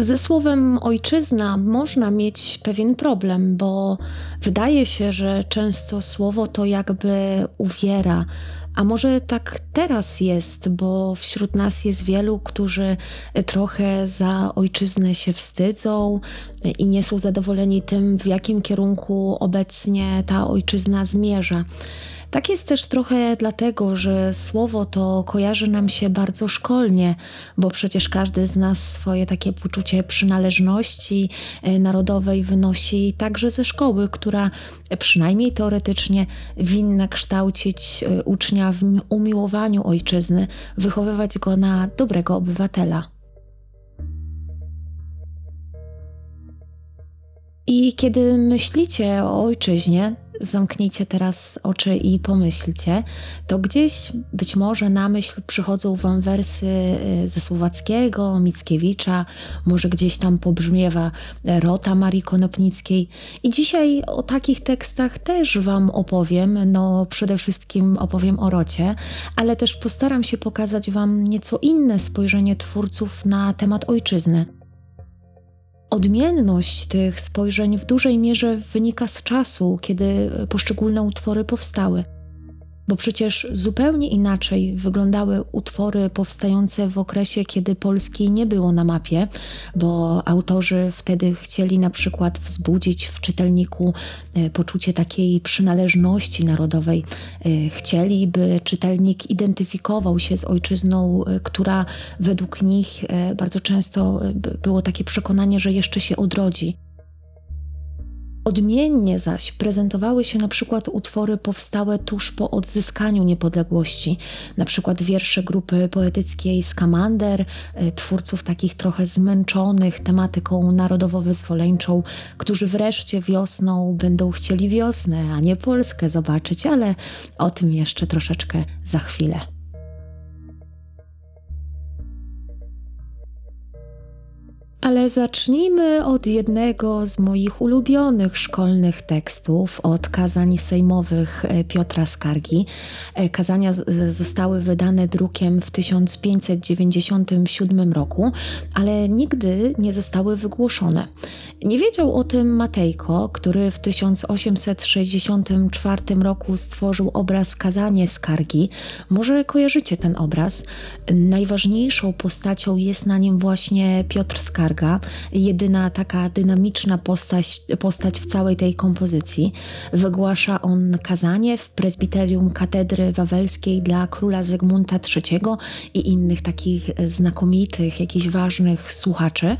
Ze słowem ojczyzna można mieć pewien problem, bo wydaje się, że często słowo to jakby uwiera. A może tak teraz jest, bo wśród nas jest wielu, którzy trochę za ojczyznę się wstydzą i nie są zadowoleni tym, w jakim kierunku obecnie ta ojczyzna zmierza. Tak jest też trochę dlatego, że słowo to kojarzy nam się bardzo szkolnie, bo przecież każdy z nas swoje takie poczucie przynależności e, narodowej wynosi także ze szkoły, która przynajmniej teoretycznie winna kształcić e, ucznia w umiłowaniu ojczyzny, wychowywać go na dobrego obywatela. I kiedy myślicie o ojczyźnie, zamknijcie teraz oczy i pomyślcie, to gdzieś być może na myśl przychodzą Wam wersy y, ze Słowackiego, Mickiewicza, może gdzieś tam pobrzmiewa Rota Marii Konopnickiej. I dzisiaj o takich tekstach też Wam opowiem, no przede wszystkim opowiem o Rocie, ale też postaram się pokazać Wam nieco inne spojrzenie twórców na temat ojczyzny. Odmienność tych spojrzeń w dużej mierze wynika z czasu, kiedy poszczególne utwory powstały bo przecież zupełnie inaczej wyglądały utwory powstające w okresie, kiedy Polski nie było na mapie, bo autorzy wtedy chcieli na przykład wzbudzić w czytelniku e, poczucie takiej przynależności narodowej. E, chcieli, by czytelnik identyfikował się z ojczyzną, e, która według nich bardzo często było takie przekonanie, że jeszcze się odrodzi. Odmiennie zaś prezentowały się na przykład utwory powstałe tuż po odzyskaniu niepodległości, na przykład wiersze grupy poetyckiej Skamander, e, twórców takich trochę zmęczonych tematyką narodowo-wyzwoleńczą, którzy wreszcie wiosną będą chcieli wiosnę, a nie Polskę zobaczyć, ale o tym jeszcze troszeczkę za chwilę. Ale zacznijmy od jednego z moich ulubionych szkolnych tekstów, od kazań sejmowych e, Piotra Skargi. E, kazania e, zostały wydane drukiem w 1597 roku, ale nigdy nie zostały wygłoszone. Nie wiedział o tym Matejko, który w 1864 roku stworzył obraz Kazanie Skargi. Może kojarzycie ten obraz? Najważniejszą postacią jest na nim właśnie Piotr Skarga, jedyna taka dynamiczna postać, postać w całej tej kompozycji. Wygłasza on kazanie w prezbiterium katedry wawelskiej dla króla Zygmunta III i innych takich znakomitych, jakichś ważnych słuchaczy.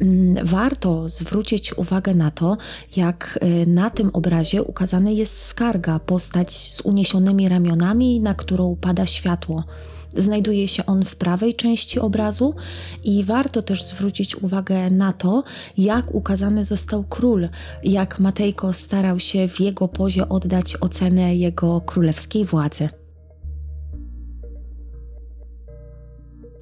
Mm, warto zwrócić uwagę na to, jak y, na tym obrazie ukazana jest skarga, postać z uniesionymi ramionami, na którą pada światło. Znajduje się on w prawej części obrazu i warto też zwrócić uwagę na to, jak ukazany został król, jak Matejko starał się w jego pozie oddać ocenę jego królewskiej władzy.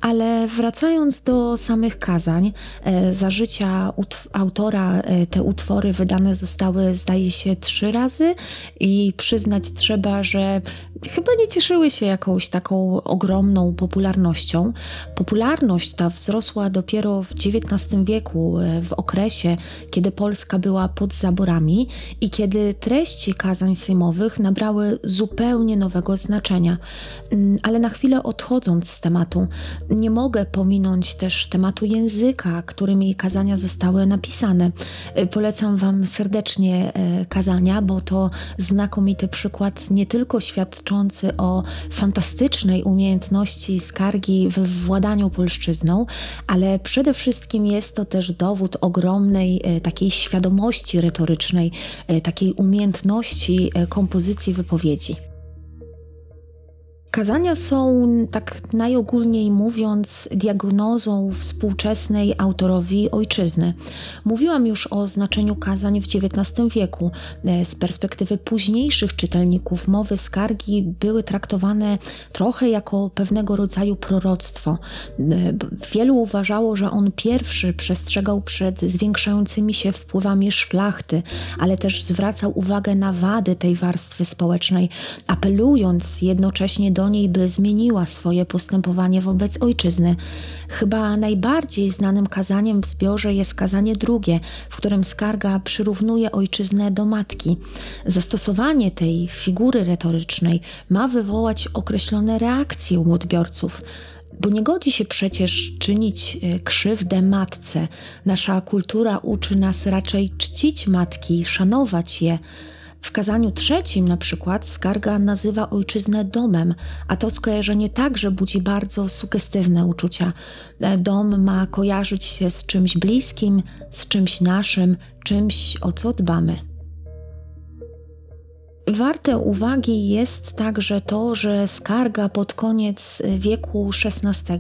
Ale wracając do samych kazań, e, za życia autora e, te utwory wydane zostały, zdaje się, trzy razy i przyznać trzeba, że chyba nie cieszyły się jakąś taką ogromną popularnością. Popularność ta wzrosła dopiero w XIX wieku, e, w okresie, kiedy Polska była pod zaborami i kiedy treści kazań sejmowych nabrały zupełnie nowego znaczenia. Mm, ale na chwilę odchodząc z tematu, nie mogę pominąć też tematu języka, którym kazania zostały napisane. E, polecam Wam serdecznie e, kazania, bo to znakomity przykład nie tylko świadczący o fantastycznej umiejętności skargi we władaniu polszczyzną, ale przede wszystkim jest to też dowód ogromnej e, takiej świadomości retorycznej, takiej umiejętności kompozycji wypowiedzi. Kazania są, tak najogólniej mówiąc, diagnozą współczesnej autorowi ojczyzny. Mówiłam już o znaczeniu kazań w XIX wieku. E, z perspektywy późniejszych czytelników mowy skargi były traktowane trochę jako pewnego rodzaju proroctwo. E, wielu uważało, że on pierwszy przestrzegał przed zwiększającymi się wpływami szlachty, ale też zwracał uwagę na wady tej warstwy społecznej, apelując jednocześnie do do niej, by zmieniła swoje postępowanie wobec ojczyzny. Chyba najbardziej znanym kazaniem w zbiorze jest kazanie drugie, w którym skarga przyrównuje ojczyznę do matki. Zastosowanie tej figury retorycznej ma wywołać określone reakcje u odbiorców. Bo nie godzi się przecież czynić e, krzywdę matce. Nasza kultura uczy nas raczej czcić matki, szanować je. W kazaniu trzecim na przykład skarga nazywa ojczyznę domem, a to skojarzenie także budzi bardzo sugestywne uczucia. E, dom ma kojarzyć się z czymś bliskim, z czymś naszym, czymś o co dbamy. Warte uwagi jest także to, że skarga pod koniec wieku XVI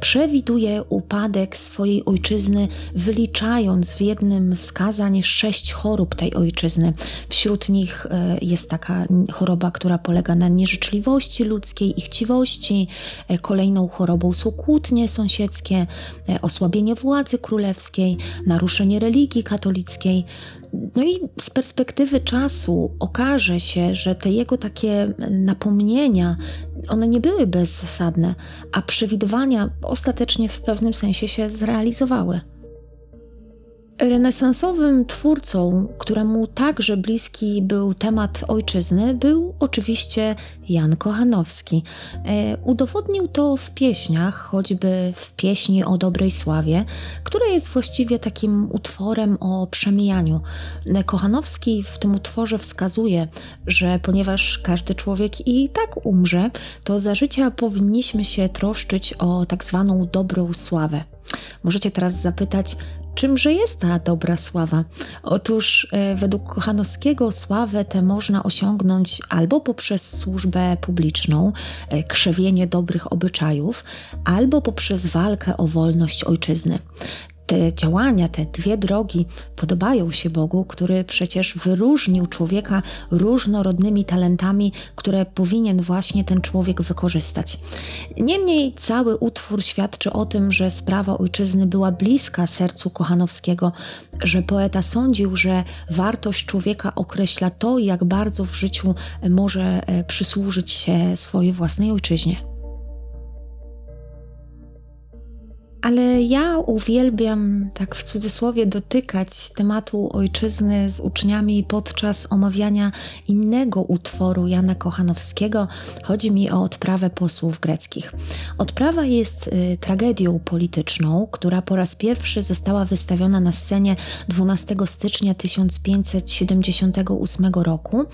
przewiduje upadek swojej ojczyzny, wyliczając w jednym z kazań sześć chorób tej ojczyzny. Wśród nich e, jest taka choroba, która polega na nieżyczliwości ludzkiej i chciwości. E, kolejną chorobą są kłótnie sąsiedzkie, e, osłabienie władzy królewskiej, naruszenie religii katolickiej. No i z perspektywy czasu okaże się, że te jego takie napomnienia, one nie były bezzasadne, a przewidywania ostatecznie w pewnym sensie się zrealizowały. Renesansowym twórcą, któremu także bliski był temat ojczyzny, był oczywiście Jan Kochanowski. E, udowodnił to w pieśniach, choćby w pieśni o dobrej sławie, która jest właściwie takim utworem o przemijaniu. E, Kochanowski w tym utworze wskazuje, że ponieważ każdy człowiek i tak umrze, to za życia powinniśmy się troszczyć o tak zwaną dobrą sławę. Możecie teraz zapytać, Czymże jest ta dobra sława? Otóż e, według Kochanowskiego sławę tę można osiągnąć albo poprzez służbę publiczną, e, krzewienie dobrych obyczajów, albo poprzez walkę o wolność ojczyzny te działania, te dwie drogi podobają się Bogu, który przecież wyróżnił człowieka różnorodnymi talentami, które powinien właśnie ten człowiek wykorzystać. Niemniej cały utwór świadczy o tym, że sprawa ojczyzny była bliska sercu Kochanowskiego, że poeta sądził, że wartość człowieka określa to, jak bardzo w życiu może e, przysłużyć się swojej własnej ojczyźnie. Ale ja uwielbiam, tak w cudzysłowie, dotykać tematu ojczyzny z uczniami podczas omawiania innego utworu Jana Kochanowskiego. Chodzi mi o odprawę posłów greckich. Odprawa jest y, tragedią polityczną, która po raz pierwszy została wystawiona na scenie 12 stycznia 1578 roku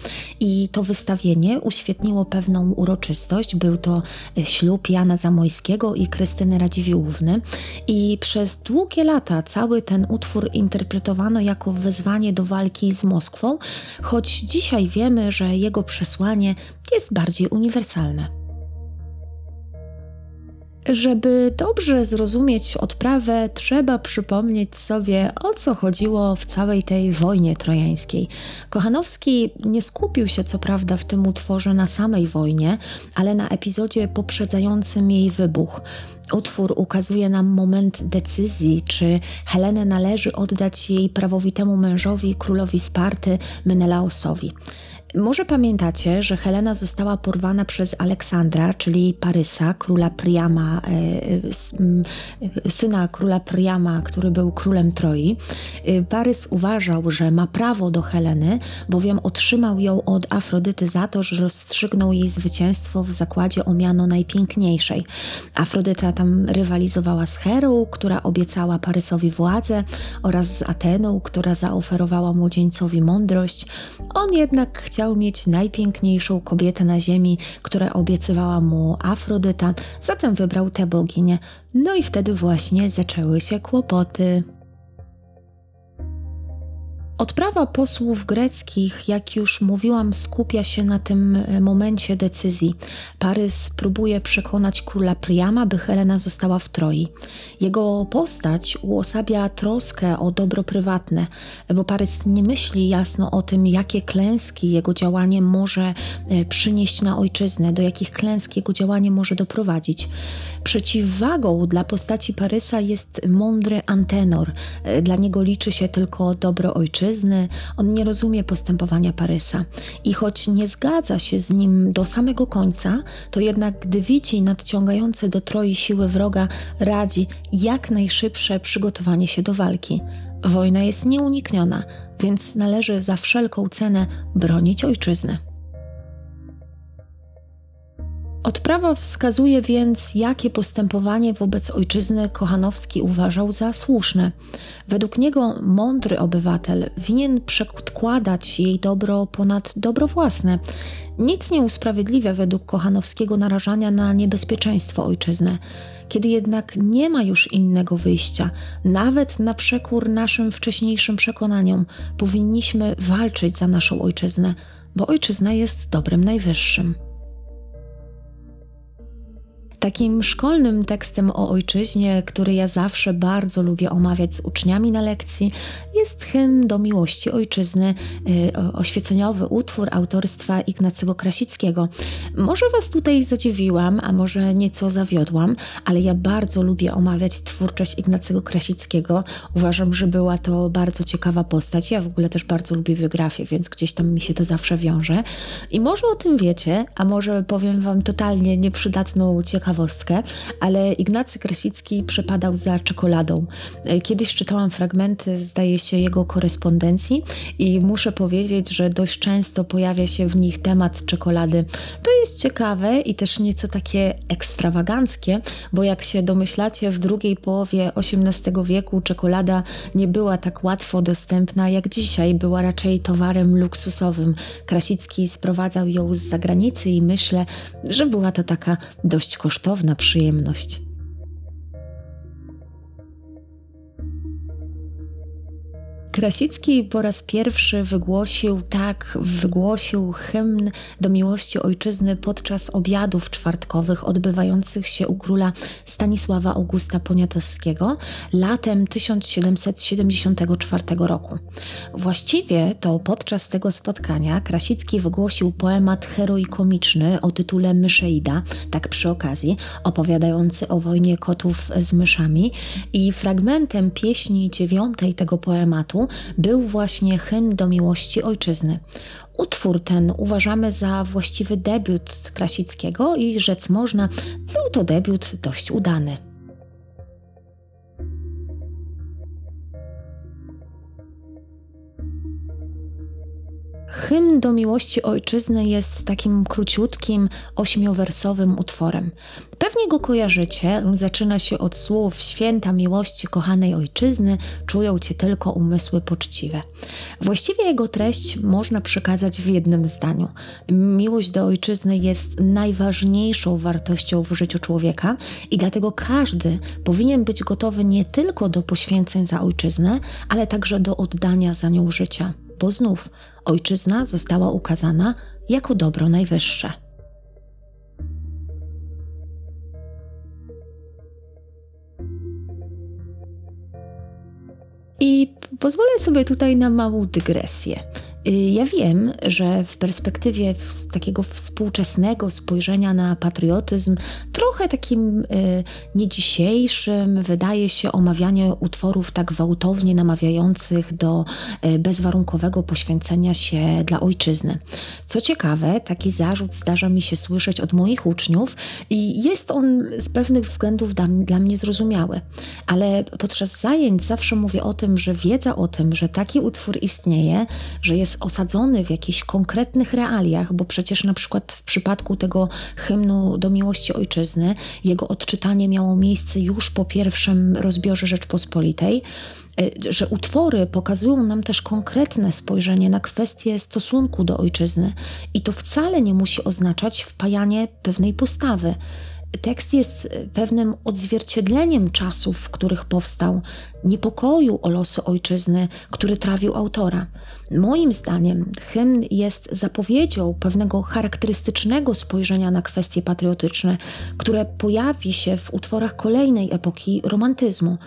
i to wystawienie uświetniło pewną uroczystość. Był to y, ślub Jana Zamojskiego i Krystyny Radziwiłłówny. I przez długie lata cały ten utwór interpretowano jako wezwanie do walki z Moskwą, choć dzisiaj wiemy, że jego przesłanie jest bardziej uniwersalne. Żeby dobrze zrozumieć odprawę, trzeba przypomnieć sobie, o co chodziło w całej tej wojnie trojańskiej. Kochanowski nie skupił się, co prawda, w tym utworze na samej wojnie, ale na epizodzie poprzedzającym jej wybuch. Utwór ukazuje nam moment decyzji, czy Helenę należy oddać jej prawowitemu mężowi, królowi Sparty, Menelaosowi. Może pamiętacie, że Helena została porwana przez Aleksandra, czyli Parysa, króla Priama, e, e, syna króla Priama, który był królem Troi. E, Parys uważał, że ma prawo do Heleny, bowiem otrzymał ją od Afrodyty za to, że rozstrzygnął jej zwycięstwo w zakładzie o miano najpiękniejszej. Afrodyta tam rywalizowała z Herą, która obiecała Parysowi władzę, oraz z Ateną, która zaoferowała młodzieńcowi mądrość. On jednak chciał chciał mieć najpiękniejszą kobietę na ziemi, która obiecywała mu Afrodyta, zatem wybrał tę boginię. No i wtedy właśnie zaczęły się kłopoty. Odprawa posłów greckich, jak już mówiłam, skupia się na tym e, momencie decyzji. Parys próbuje przekonać króla Priama, by Helena została w Troi. Jego postać uosabia troskę o dobro prywatne, bo Parys nie myśli jasno o tym, jakie klęski jego działanie może e, przynieść na ojczyznę, do jakich klęsk jego działanie może doprowadzić. Przeciwwagą dla postaci Parysa jest mądry Antenor. E, dla niego liczy się tylko dobro ojczyzny ojczyzny, on nie rozumie postępowania Parysa. I choć nie zgadza się z nim do samego końca, to jednak gdy widzi nadciągające do Troi siły wroga, radzi jak najszybsze przygotowanie się do walki. Wojna jest nieunikniona, więc należy za wszelką cenę bronić ojczyzny. Odprawa wskazuje więc, jakie postępowanie wobec ojczyzny Kochanowski uważał za słuszne. Według niego mądry obywatel winien przedkładać jej dobro ponad dobro własne. Nic nie usprawiedliwia według Kochanowskiego narażania na niebezpieczeństwo ojczyznę. Kiedy jednak nie ma już innego wyjścia, nawet na przekór naszym wcześniejszym przekonaniom, powinniśmy walczyć za naszą ojczyznę, bo ojczyzna jest dobrem najwyższym. Takim szkolnym tekstem o ojczyźnie, który ja zawsze bardzo lubię omawiać z uczniami na lekcji, jest hymn do miłości ojczyzny, y, oświeceniowy utwór autorstwa Ignacego Krasickiego. Może Was tutaj zadziwiłam, a może nieco zawiodłam, ale ja bardzo lubię omawiać twórczość Ignacego Krasickiego. Uważam, że była to bardzo ciekawa postać. Ja w ogóle też bardzo lubię biografię, więc gdzieś tam mi się to zawsze wiąże. I może o tym wiecie, a może powiem Wam totalnie nieprzydatną ciekawostkę ciekawostkę, ale Ignacy Krasicki przepadał za czekoladą. E, kiedyś czytałam fragmenty, zdaje się, jego korespondencji i muszę powiedzieć, że dość często pojawia się w nich temat czekolady. To jest ciekawe i też nieco takie ekstrawaganckie, bo jak się domyślacie, w drugiej połowie XVIII wieku czekolada nie była tak łatwo dostępna jak dzisiaj, była raczej towarem luksusowym. Krasicki sprowadzał ją z zagranicy i myślę, że była to taka dość kosztowna kosztowna przyjemność. Krasicki po raz pierwszy wygłosił, tak, wygłosił hymn do miłości ojczyzny podczas obiadów czwartkowych odbywających się u króla Stanisława Augusta Poniatowskiego latem 1774 roku. Właściwie to podczas tego spotkania Krasicki wygłosił poemat heroikomiczny o tytule Myszeida, tak przy okazji, opowiadający o wojnie kotów z myszami i fragmentem pieśni dziewiątej tego poematu był właśnie hymn do miłości ojczyzny. Utwór ten uważamy za właściwy debiut Krasickiego i rzec można, był to debiut dość udany. Hymn do miłości ojczyzny jest takim króciutkim, ośmiowersowym utworem. Pewnie go kojarzycie. Zaczyna się od słów Święta miłości kochanej ojczyzny, czują cię tylko umysły poczciwe. Właściwie jego treść można przekazać w jednym zdaniu. Miłość do ojczyzny jest najważniejszą wartością w życiu człowieka i dlatego każdy powinien być gotowy nie tylko do poświęceń za ojczyznę, ale także do oddania za nią życia bo znów ojczyzna została ukazana jako dobro najwyższe. I pozwolę sobie tutaj na małą dygresję. Y, ja wiem, że w perspektywie takiego współczesnego spojrzenia na patriotyzm, trochę takim y, niedzisiejszym, wydaje się omawianie utworów tak gwałtownie namawiających do y, bezwarunkowego poświęcenia się dla ojczyzny. Co ciekawe, taki zarzut zdarza mi się słyszeć od moich uczniów i jest on z pewnych względów dla, dla mnie zrozumiały. Ale podczas zajęć zawsze mówię o tym, że wiedza o tym, że taki utwór istnieje, że jest jest osadzony w jakichś konkretnych realiach, bo przecież na przykład w przypadku tego hymnu do miłości ojczyzny, jego odczytanie miało miejsce już po pierwszym rozbiorze Rzeczpospolitej, e, że utwory pokazują nam też konkretne spojrzenie na kwestię stosunku do ojczyzny i to wcale nie musi oznaczać wpajanie pewnej postawy. Tekst jest pewnym odzwierciedleniem czasów, w których powstał, niepokoju o losy ojczyzny, który trawił autora. Moim zdaniem hymn jest zapowiedzią pewnego charakterystycznego spojrzenia na kwestie patriotyczne, które pojawi się w utworach kolejnej epoki romantyzmu.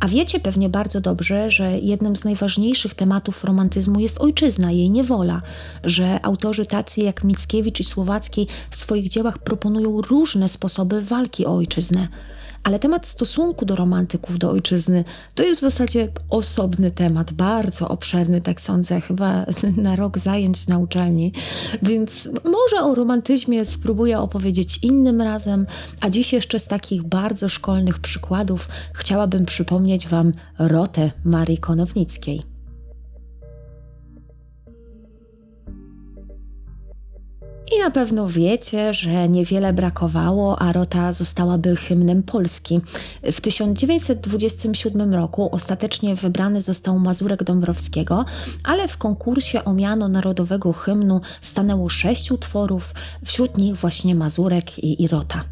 A wiecie pewnie bardzo dobrze, że jednym z najważniejszych tematów romantyzmu jest ojczyzna, jej niewola, że autorzy tacy jak Mickiewicz i Słowacki w swoich dziełach proponują różne sposoby walki o ojczyznę ale temat stosunku do romantyków do ojczyzny to jest w zasadzie osobny temat, bardzo obszerny, tak sądzę, chyba na rok zajęć na uczelni. Więc może o romantyzmie spróbuję opowiedzieć innym razem, a dziś jeszcze z takich bardzo szkolnych przykładów chciałabym przypomnieć Wam Rotę Marii Konownickiej. I na pewno wiecie, że niewiele brakowało, a Rota zostałaby hymnem Polski. W 1927 roku ostatecznie wybrany został Mazurek Dąbrowskiego, ale w konkursie o miano narodowego hymnu stanęło sześć utworów, wśród nich właśnie Mazurek i, i Rota.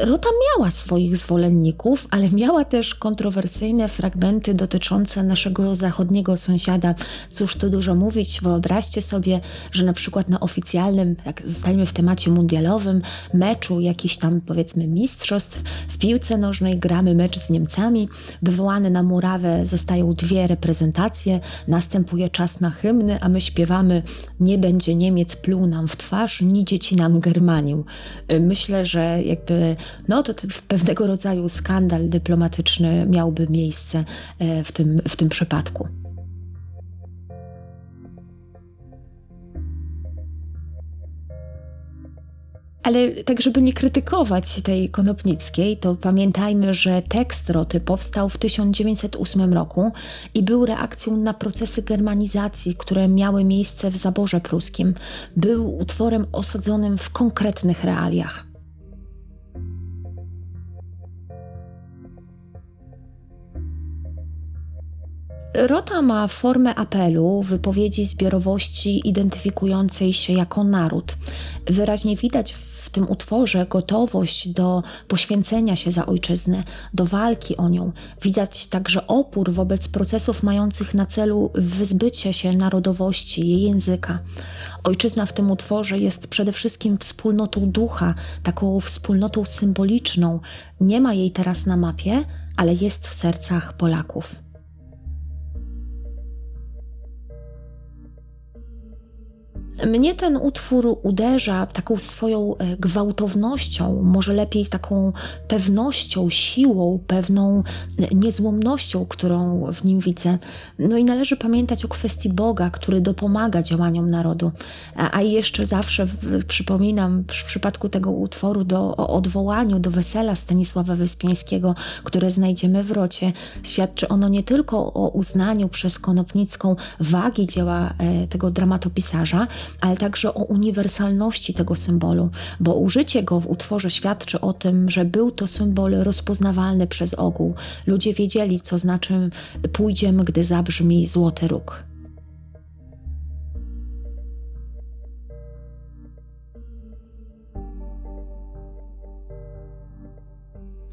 Rota miała swoich zwolenników, ale miała też kontrowersyjne fragmenty dotyczące naszego zachodniego sąsiada. Cóż tu dużo mówić, wyobraźcie sobie, że na przykład na oficjalnym, jak zostajemy w temacie mundialowym, meczu jakichś tam powiedzmy mistrzostw w piłce nożnej, gramy mecz z Niemcami, wywołane na murawę zostają dwie reprezentacje, następuje czas na hymny, a my śpiewamy nie będzie Niemiec pluł nam w twarz, ni dzieci nam Germanię. Myślę, że jakby no to pewnego rodzaju skandal dyplomatyczny miałby miejsce e, w tym, w tym przypadku. Ale tak, żeby nie krytykować tej Konopnickiej, to pamiętajmy, że tekst Roty powstał w 1908 roku i był reakcją na procesy germanizacji, które miały miejsce w zaborze pruskim. Był utworem osadzonym w konkretnych realiach. Rota ma formę apelu, wypowiedzi zbiorowości identyfikującej się jako naród. Wyraźnie widać w tym utworze gotowość do poświęcenia się za ojczyznę, do walki o nią. Widać także opór wobec procesów mających na celu wyzbycie się narodowości, jej języka. Ojczyzna w tym utworze jest przede wszystkim wspólnotą ducha, taką wspólnotą symboliczną. Nie ma jej teraz na mapie, ale jest w sercach Polaków. Mnie ten utwór uderza taką swoją e, gwałtownością, może lepiej taką pewnością, siłą, pewną e, niezłomnością, którą w nim widzę. No i należy pamiętać o kwestii Boga, który dopomaga działaniom narodu. A jeszcze zawsze przypominam w przypadku tego utworu do, o odwołaniu do wesela Stanisława Wyspiańskiego, które znajdziemy w Rocie. Świadczy ono nie tylko o uznaniu przez Konopnicką wagi dzieła e, tego dramatopisarza, ale także o uniwersalności tego symbolu, bo użycie go w utworze świadczy o tym, że był to symbol rozpoznawalny przez ogół. Ludzie wiedzieli, co znaczy pójdziemy, gdy zabrzmi złoty róg.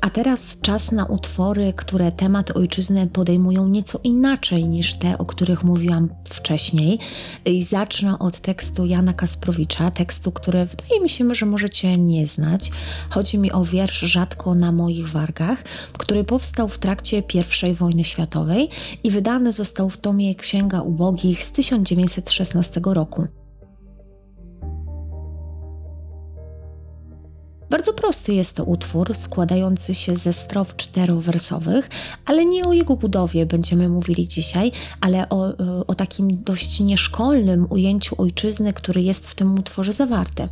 A teraz czas na utwory, które temat ojczyzny podejmują nieco inaczej niż te, o których mówiłam wcześniej. I zacznę od tekstu Jana Kasprowicza, tekstu, który wydaje mi się, że możecie nie znać. Chodzi mi o wiersz Rzadko na moich wargach, który powstał w trakcie I wojny światowej i wydany został w tomie Księga Ubogich z 1916 roku. Bardzo prosty jest to utwór, składający się ze strof czterowersowych, ale nie o jego budowie będziemy mówili dzisiaj, ale o, e, o takim dość nieszkolnym ujęciu ojczyzny, który jest w tym utworze zawarte.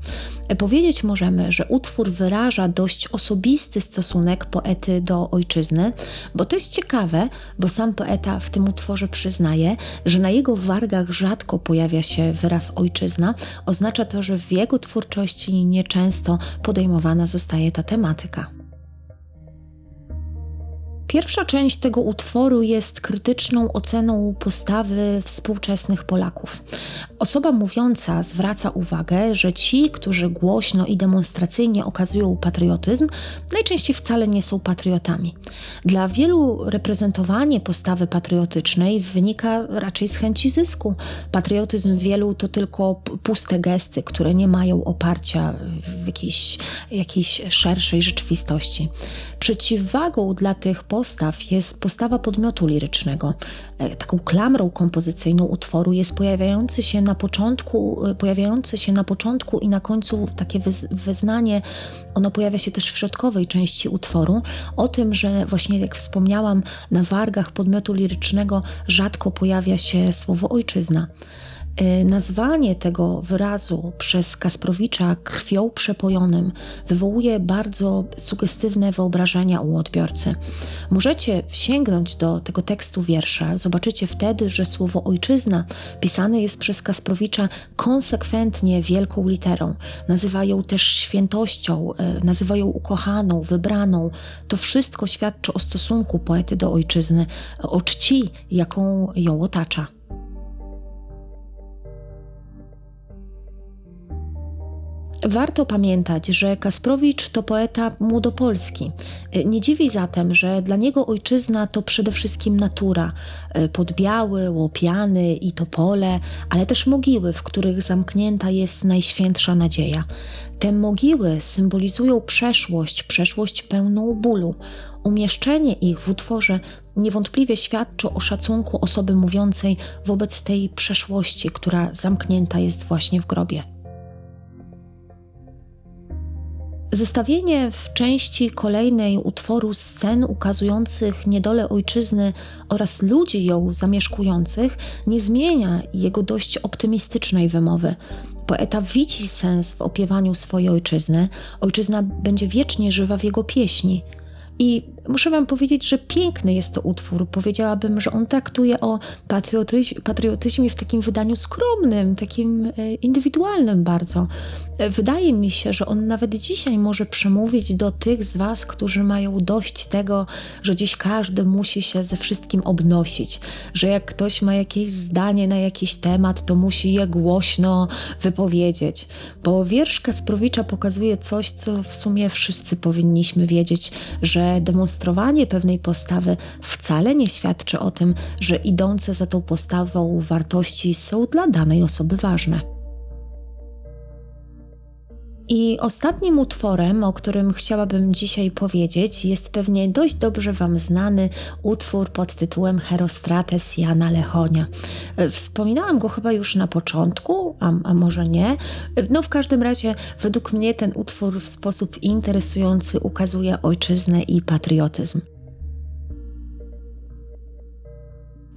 Powiedzieć możemy, że utwór wyraża dość osobisty stosunek poety do ojczyzny, bo to jest ciekawe, bo sam poeta w tym utworze przyznaje, że na jego wargach rzadko pojawia się wyraz ojczyzna. Oznacza to, że w jego twórczości nieczęsto podejmowana zostaje ta tematyka. Pierwsza część tego utworu jest krytyczną oceną postawy współczesnych Polaków. Osoba mówiąca zwraca uwagę, że ci, którzy głośno i demonstracyjnie okazują patriotyzm, najczęściej wcale nie są patriotami. Dla wielu reprezentowanie postawy patriotycznej wynika raczej z chęci zysku. Patriotyzm wielu to tylko puste gesty, które nie mają oparcia w jakiejś, jakiejś szerszej rzeczywistości. Przeciwwagą dla tych postaw postaw jest postawa podmiotu lirycznego. E, taką klamrą kompozycyjną utworu jest pojawiający się na początku, e, pojawiający się na początku i na końcu takie wyznanie, ono pojawia się też w środkowej części utworu, o tym, że właśnie jak wspomniałam, na wargach podmiotu lirycznego rzadko pojawia się słowo ojczyzna. E, nazwanie tego wyrazu przez Kasprowicza krwią przepojonym wywołuje bardzo sugestywne wyobrażenia u odbiorcy. Możecie sięgnąć do tego tekstu wiersza, zobaczycie wtedy, że słowo ojczyzna pisane jest przez Kasprowicza konsekwentnie wielką literą. Nazywa ją też świętością, e, nazywa ją ukochaną, wybraną. To wszystko świadczy o stosunku poety do ojczyzny, o czci, jaką ją otacza. Warto pamiętać, że Kasprowicz to poeta młodopolski. Nie dziwi zatem, że dla niego ojczyzna to przede wszystkim natura, podbiały, łopiany i topole, ale też mogiły, w których zamknięta jest najświętsza nadzieja. Te mogiły symbolizują przeszłość, przeszłość pełną bólu. Umieszczenie ich w utworze niewątpliwie świadczy o szacunku osoby mówiącej wobec tej przeszłości, która zamknięta jest właśnie w grobie. Zestawienie w części kolejnej utworu scen ukazujących niedolę ojczyzny oraz ludzi ją zamieszkujących nie zmienia jego dość optymistycznej wymowy. Poeta widzi sens w opiewaniu swojej ojczyzny, ojczyzna będzie wiecznie żywa w jego pieśni. I muszę Wam powiedzieć, że piękny jest to utwór. Powiedziałabym, że on traktuje o patriotyzmie, patriotyzmie w takim wydaniu skromnym, takim e, indywidualnym bardzo. E, wydaje mi się, że on nawet dzisiaj może przemówić do tych z Was, którzy mają dość tego, że dziś każdy musi się ze wszystkim obnosić, że jak ktoś ma jakieś zdanie na jakiś temat, to musi je głośno wypowiedzieć. Bo wiersz Kasprowicza pokazuje coś, co w sumie wszyscy powinniśmy wiedzieć, że demonstrowanie pewnej postawy wcale nie świadczy o tym, że idące za tą postawą wartości są dla danej osoby ważne. I ostatnim utworem, o którym chciałabym dzisiaj powiedzieć, jest pewnie dość dobrze Wam znany utwór pod tytułem Herostrates Jana Lechonia. E, wspominałam go chyba już na początku, a, a może nie. No w każdym razie, według mnie ten utwór w sposób interesujący ukazuje ojczyznę i patriotyzm.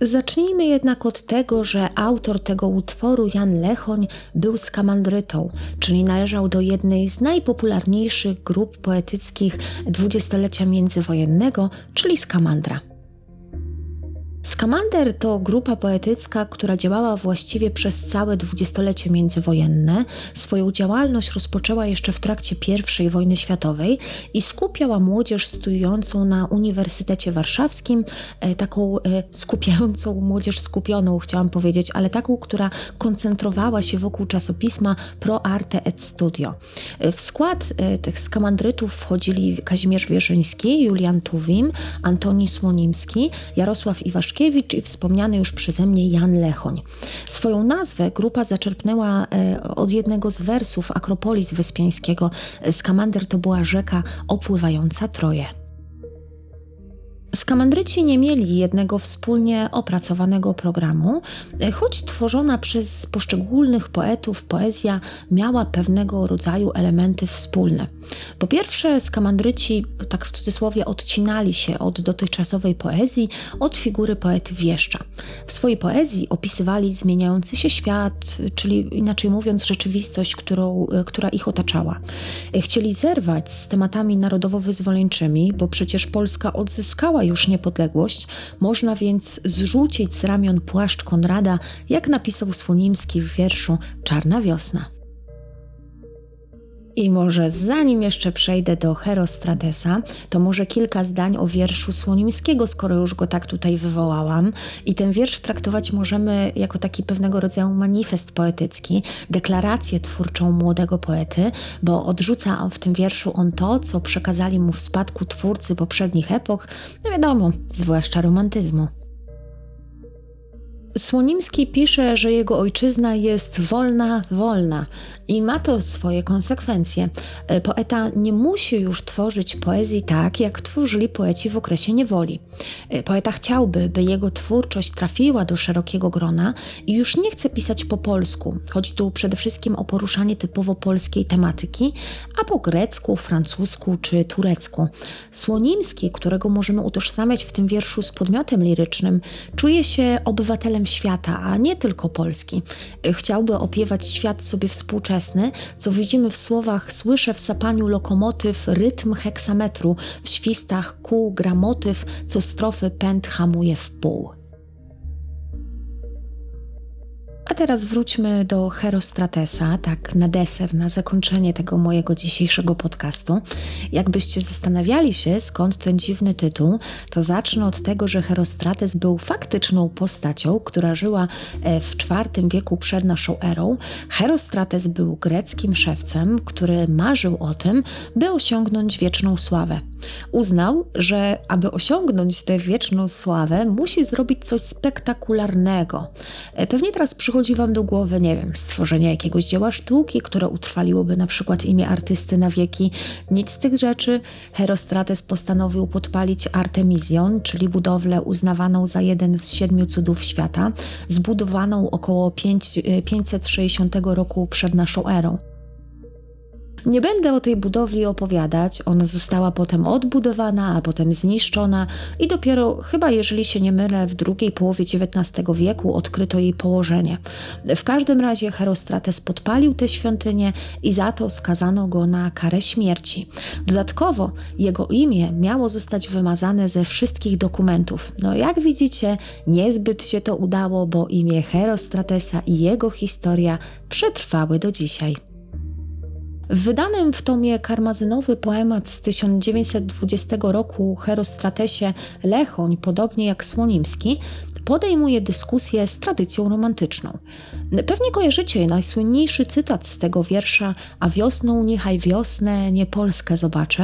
Zacznijmy jednak od tego, że autor tego utworu, Jan Lechoń, był skamandrytą, czyli należał do jednej z najpopularniejszych grup poetyckich dwudziestolecia międzywojennego, czyli skamandra. Skamander to grupa poetycka, która działała właściwie przez całe dwudziestolecie międzywojenne. Swoją działalność rozpoczęła jeszcze w trakcie I wojny światowej i skupiała młodzież studiującą na Uniwersytecie Warszawskim, e, taką e, skupiającą młodzież skupioną, chciałam powiedzieć, ale taką, która koncentrowała się wokół czasopisma Pro Arte et Studio. E, w skład tych skamandrytów wchodzili Kazimierz Wierzyński, Julian Tuwim, Antoni Słonimski, Jarosław Iwaszkiewicz, i wspomniany już przeze mnie Jan Lechoń. Swoją nazwę grupa zaczerpnęła e, od jednego z wersów Akropolis Wyspiańskiego. Skamander to była rzeka opływająca Troje. Skamandryci nie mieli jednego wspólnie opracowanego programu, choć tworzona przez poszczególnych poetów poezja miała pewnego rodzaju elementy wspólne. Po pierwsze, skamandryci, tak w cudzysłowie, odcinali się od dotychczasowej poezji, od figury poety wieszcza. W swojej poezji opisywali zmieniający się świat, czyli inaczej mówiąc, rzeczywistość, którą, która ich otaczała. Chcieli zerwać z tematami narodowo-wyzwoleńczymi, bo przecież Polska odzyskała już niepodległość, można więc zrzucić z ramion płaszcz Konrada, jak napisał Słonimski w wierszu Czarna wiosna. I może zanim jeszcze przejdę do Herostratesa, to może kilka zdań o wierszu Słonimskiego, skoro już go tak tutaj wywołałam. I ten wiersz traktować możemy jako taki pewnego rodzaju manifest poetycki, deklarację twórczą młodego poety, bo odrzuca w tym wierszu on to, co przekazali mu w spadku twórcy poprzednich epok, no wiadomo, zwłaszcza romantyzmu. Słonimski pisze, że jego ojczyzna jest wolna, wolna i ma to swoje konsekwencje. E, poeta nie musi już tworzyć poezji tak, jak tworzyli poeci w okresie niewoli. E, poeta chciałby, by jego twórczość trafiła do szerokiego grona i już nie chce pisać po polsku. Chodzi tu przede wszystkim o poruszanie typowo polskiej tematyki, a po grecku, francusku czy turecku. Słonimski, którego możemy utożsamiać w tym wierszu z podmiotem lirycznym, czuje się obywatelem świata, a nie tylko Polski. Chciałby opiewać świat sobie współczesny, co widzimy w słowach słyszę w sapaniu lokomotyw rytm heksametru, w świstach kół gramotyw, co strofy pęd hamuje w pół. A teraz wróćmy do Herostratesa, tak na deser, na zakończenie tego mojego dzisiejszego podcastu. Jakbyście zastanawiali się, skąd ten dziwny tytuł, to zacznę od tego, że Herostrates był faktyczną postacią, która żyła e, w IV wieku przed naszą erą. Herostrates był greckim szewcem, który marzył o tym, by osiągnąć wieczną sławę. Uznał, że aby osiągnąć tę wieczną sławę, musi zrobić coś spektakularnego. E, pewnie teraz przychodzi Wam do głowy, nie wiem, stworzenie jakiegoś dzieła sztuki, które utrwaliłoby na przykład imię artysty na wieki. Nic z tych rzeczy. Herostrates postanowił podpalić Artemizjon, czyli budowlę uznawaną za jeden z siedmiu cudów świata, zbudowaną około 5, 560 e, roku przed naszą erą. Nie będę o tej budowli opowiadać. Ona została potem odbudowana, a potem zniszczona i dopiero, chyba jeżeli się nie mylę, w drugiej połowie XIX wieku odkryto jej położenie. W każdym razie Herostrates podpalił tę świątynię i za to skazano go na karę śmierci. Dodatkowo jego imię miało zostać wymazane ze wszystkich dokumentów. No jak widzicie, niezbyt się to udało, bo imię Herostratesa i jego historia przetrwały do dzisiaj. W wydanym w tomie karmazynowy poemat z 1920 roku Herostratesie Lechoń, podobnie jak Słonimski, podejmuje dyskusję z tradycją romantyczną. Pewnie kojarzycie najsłynniejszy cytat z tego wiersza, a wiosną niechaj wiosnę, nie Polskę zobaczę,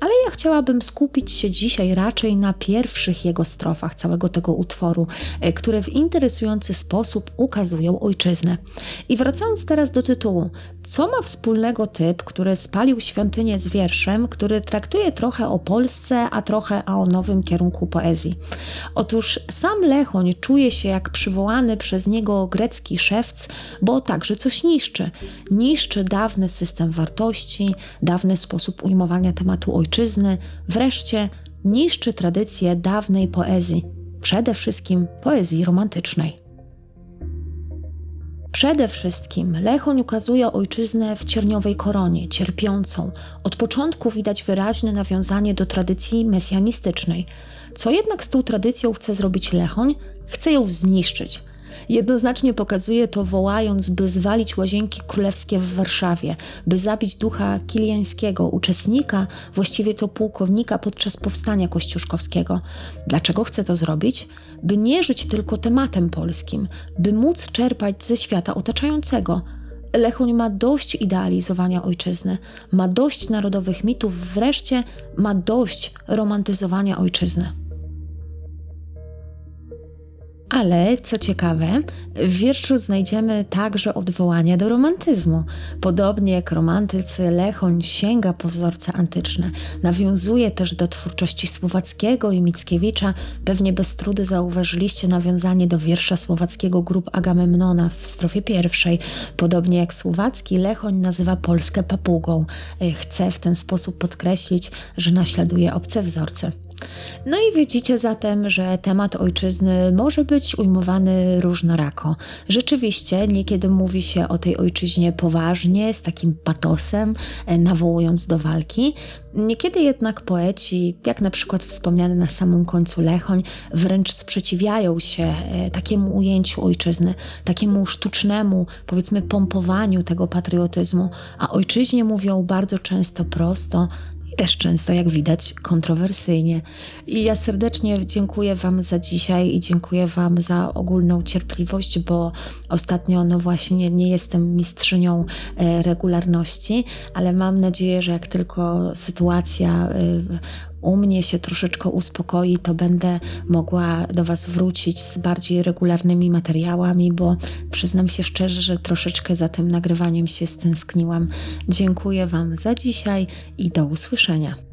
ale ja chciałabym skupić się dzisiaj raczej na pierwszych jego strofach całego tego utworu, e, które w interesujący sposób ukazują ojczyznę. I wracając teraz do tytułu, co ma wspólnego typ, który spalił świątynię z wierszem, który traktuje trochę o Polsce, a trochę o nowym kierunku poezji? Otóż sam Lechoń czuje się jak przywołany przez niego grecki bo także coś niszczy. Niszczy dawny system wartości, dawny sposób ujmowania tematu ojczyzny, wreszcie niszczy tradycję dawnej poezji, przede wszystkim poezji romantycznej. Przede wszystkim Lechoń ukazuje ojczyznę w cierniowej koronie, cierpiącą. Od początku widać wyraźne nawiązanie do tradycji mesjanistycznej. Co jednak z tą tradycją chce zrobić Lechoń? Chce ją zniszczyć. Jednoznacznie pokazuje to wołając, by zwalić łazienki królewskie w Warszawie, by zabić ducha Kiliańskiego, uczestnika, właściwie to pułkownika podczas powstania kościuszkowskiego. Dlaczego chce to zrobić? By nie żyć tylko tematem polskim, by móc czerpać ze świata otaczającego. Lechoń ma dość idealizowania ojczyzny, ma dość narodowych mitów, wreszcie ma dość romantyzowania ojczyzny. Ale co ciekawe, w wierszu znajdziemy także odwołania do romantyzmu. Podobnie jak romantycy, Lechoń sięga po wzorce antyczne, nawiązuje też do twórczości Słowackiego i Mickiewicza. Pewnie bez trudu zauważyliście nawiązanie do wiersza słowackiego grup Agamemnona w strofie pierwszej. Podobnie jak Słowacki, Lechoń nazywa Polskę papugą. Chce w ten sposób podkreślić, że naśladuje obce wzorce. No i widzicie zatem, że temat ojczyzny może być ujmowany różnorako. Rzeczywiście, niekiedy mówi się o tej ojczyźnie poważnie, z takim patosem, e, nawołując do walki. Niekiedy jednak poeci, jak na przykład wspomniany na samym końcu Lechoń, wręcz sprzeciwiają się e, takiemu ujęciu ojczyzny, takiemu sztucznemu, powiedzmy, pompowaniu tego patriotyzmu, a ojczyźnie mówią bardzo często prosto, i też często, jak widać, kontrowersyjnie. I ja serdecznie dziękuję Wam za dzisiaj i dziękuję Wam za ogólną cierpliwość, bo ostatnio, no właśnie, nie jestem mistrzynią e, regularności, ale mam nadzieję, że jak tylko sytuacja e, u mnie się troszeczkę uspokoi, to będę mogła do Was wrócić z bardziej regularnymi materiałami, bo przyznam się szczerze, że troszeczkę za tym nagrywaniem się stęskniłam. Dziękuję Wam za dzisiaj i do usłyszenia.